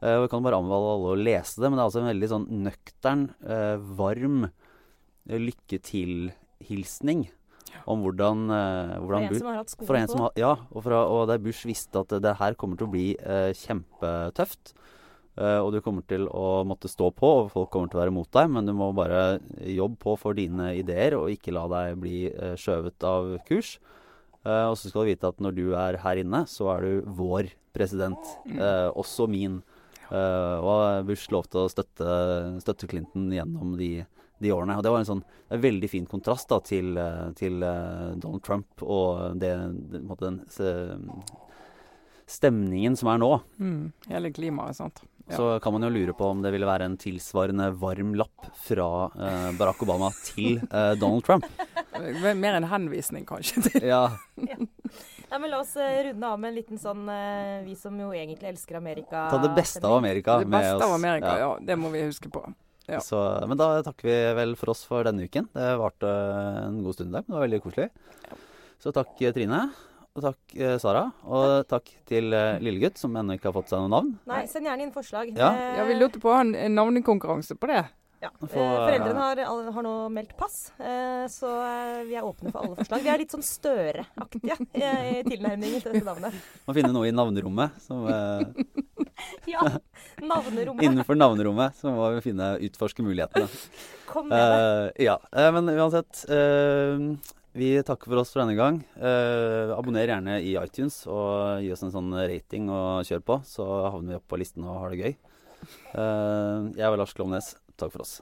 Eh, og jeg kan bare anbefale alle å lese det, men det er altså en veldig sånn nøktern, eh, varm eh, lykke til-hilsning om hvordan, hvordan For en som har hatt skoene på. har, ja, og, fra, og der Bush visste at det her kommer til å bli eh, kjempetøft. eh, og du kommer til å måtte stå på, og folk kommer til å være mot deg, men du må bare jobbe på for dine ideer, og ikke la deg bli eh, skjøvet av kurs. Eh, og så skal du vite at når du er her inne, så er du vår president. eh, også min. Eh, og Bush lovte å støtte, støtte Clinton gjennom de, de årene. Og det var en sånn en veldig fin kontrast da, til, til Donald Trump og det, på den eh, stemningen som er nå. Mm. Hele klimaet, sant. Ja. Så kan man jo lure på om det ville være en tilsvarende varm lapp fra eh, Barack Obama til eh, Donald Trump. Mer en henvisning, kanskje. til Ja, Ja, men La oss eh, runde av med en liten sånn eh, Vi som jo egentlig elsker Amerika. Ta det beste av Amerika Det med beste oss. av Amerika, Ja. ja. Det må vi huske på. Ja. Så, men da takker vi vel for oss for denne uken. Det varte en god stund i dag, men det var veldig koselig. Så takk Trine. Og takk eh, Sara. Og takk, til eh, Lillegutt, som ennå ikke har fått seg noe navn. Nei, send gjerne inn forslag. Ja. Eh, Ja, Vi lurte på å ha en, en navnekonkurranse på det. Ja. Eh, eh, Foreldrene har, all- har nå meldt pass, eh, så eh, vi er åpne for alle forslag. Vi er litt sånn Støre-aktige eh, i tilnærmingen til dette navnet. Må finne noe i navnerommet. Som, eh, Ja, Navnerommet. innenfor navnerommet så må vi finne utforske mulighetene. Kom med det. Eh, ja, eh, men uansett. eh, vi takker for oss for denne gang. Eh, abonner gjerne i iTunes og gi oss en sånn rating og kjør på, så havner vi opp på listen og har det gøy. Eh, jeg var Lars Klovnes. Takk for oss.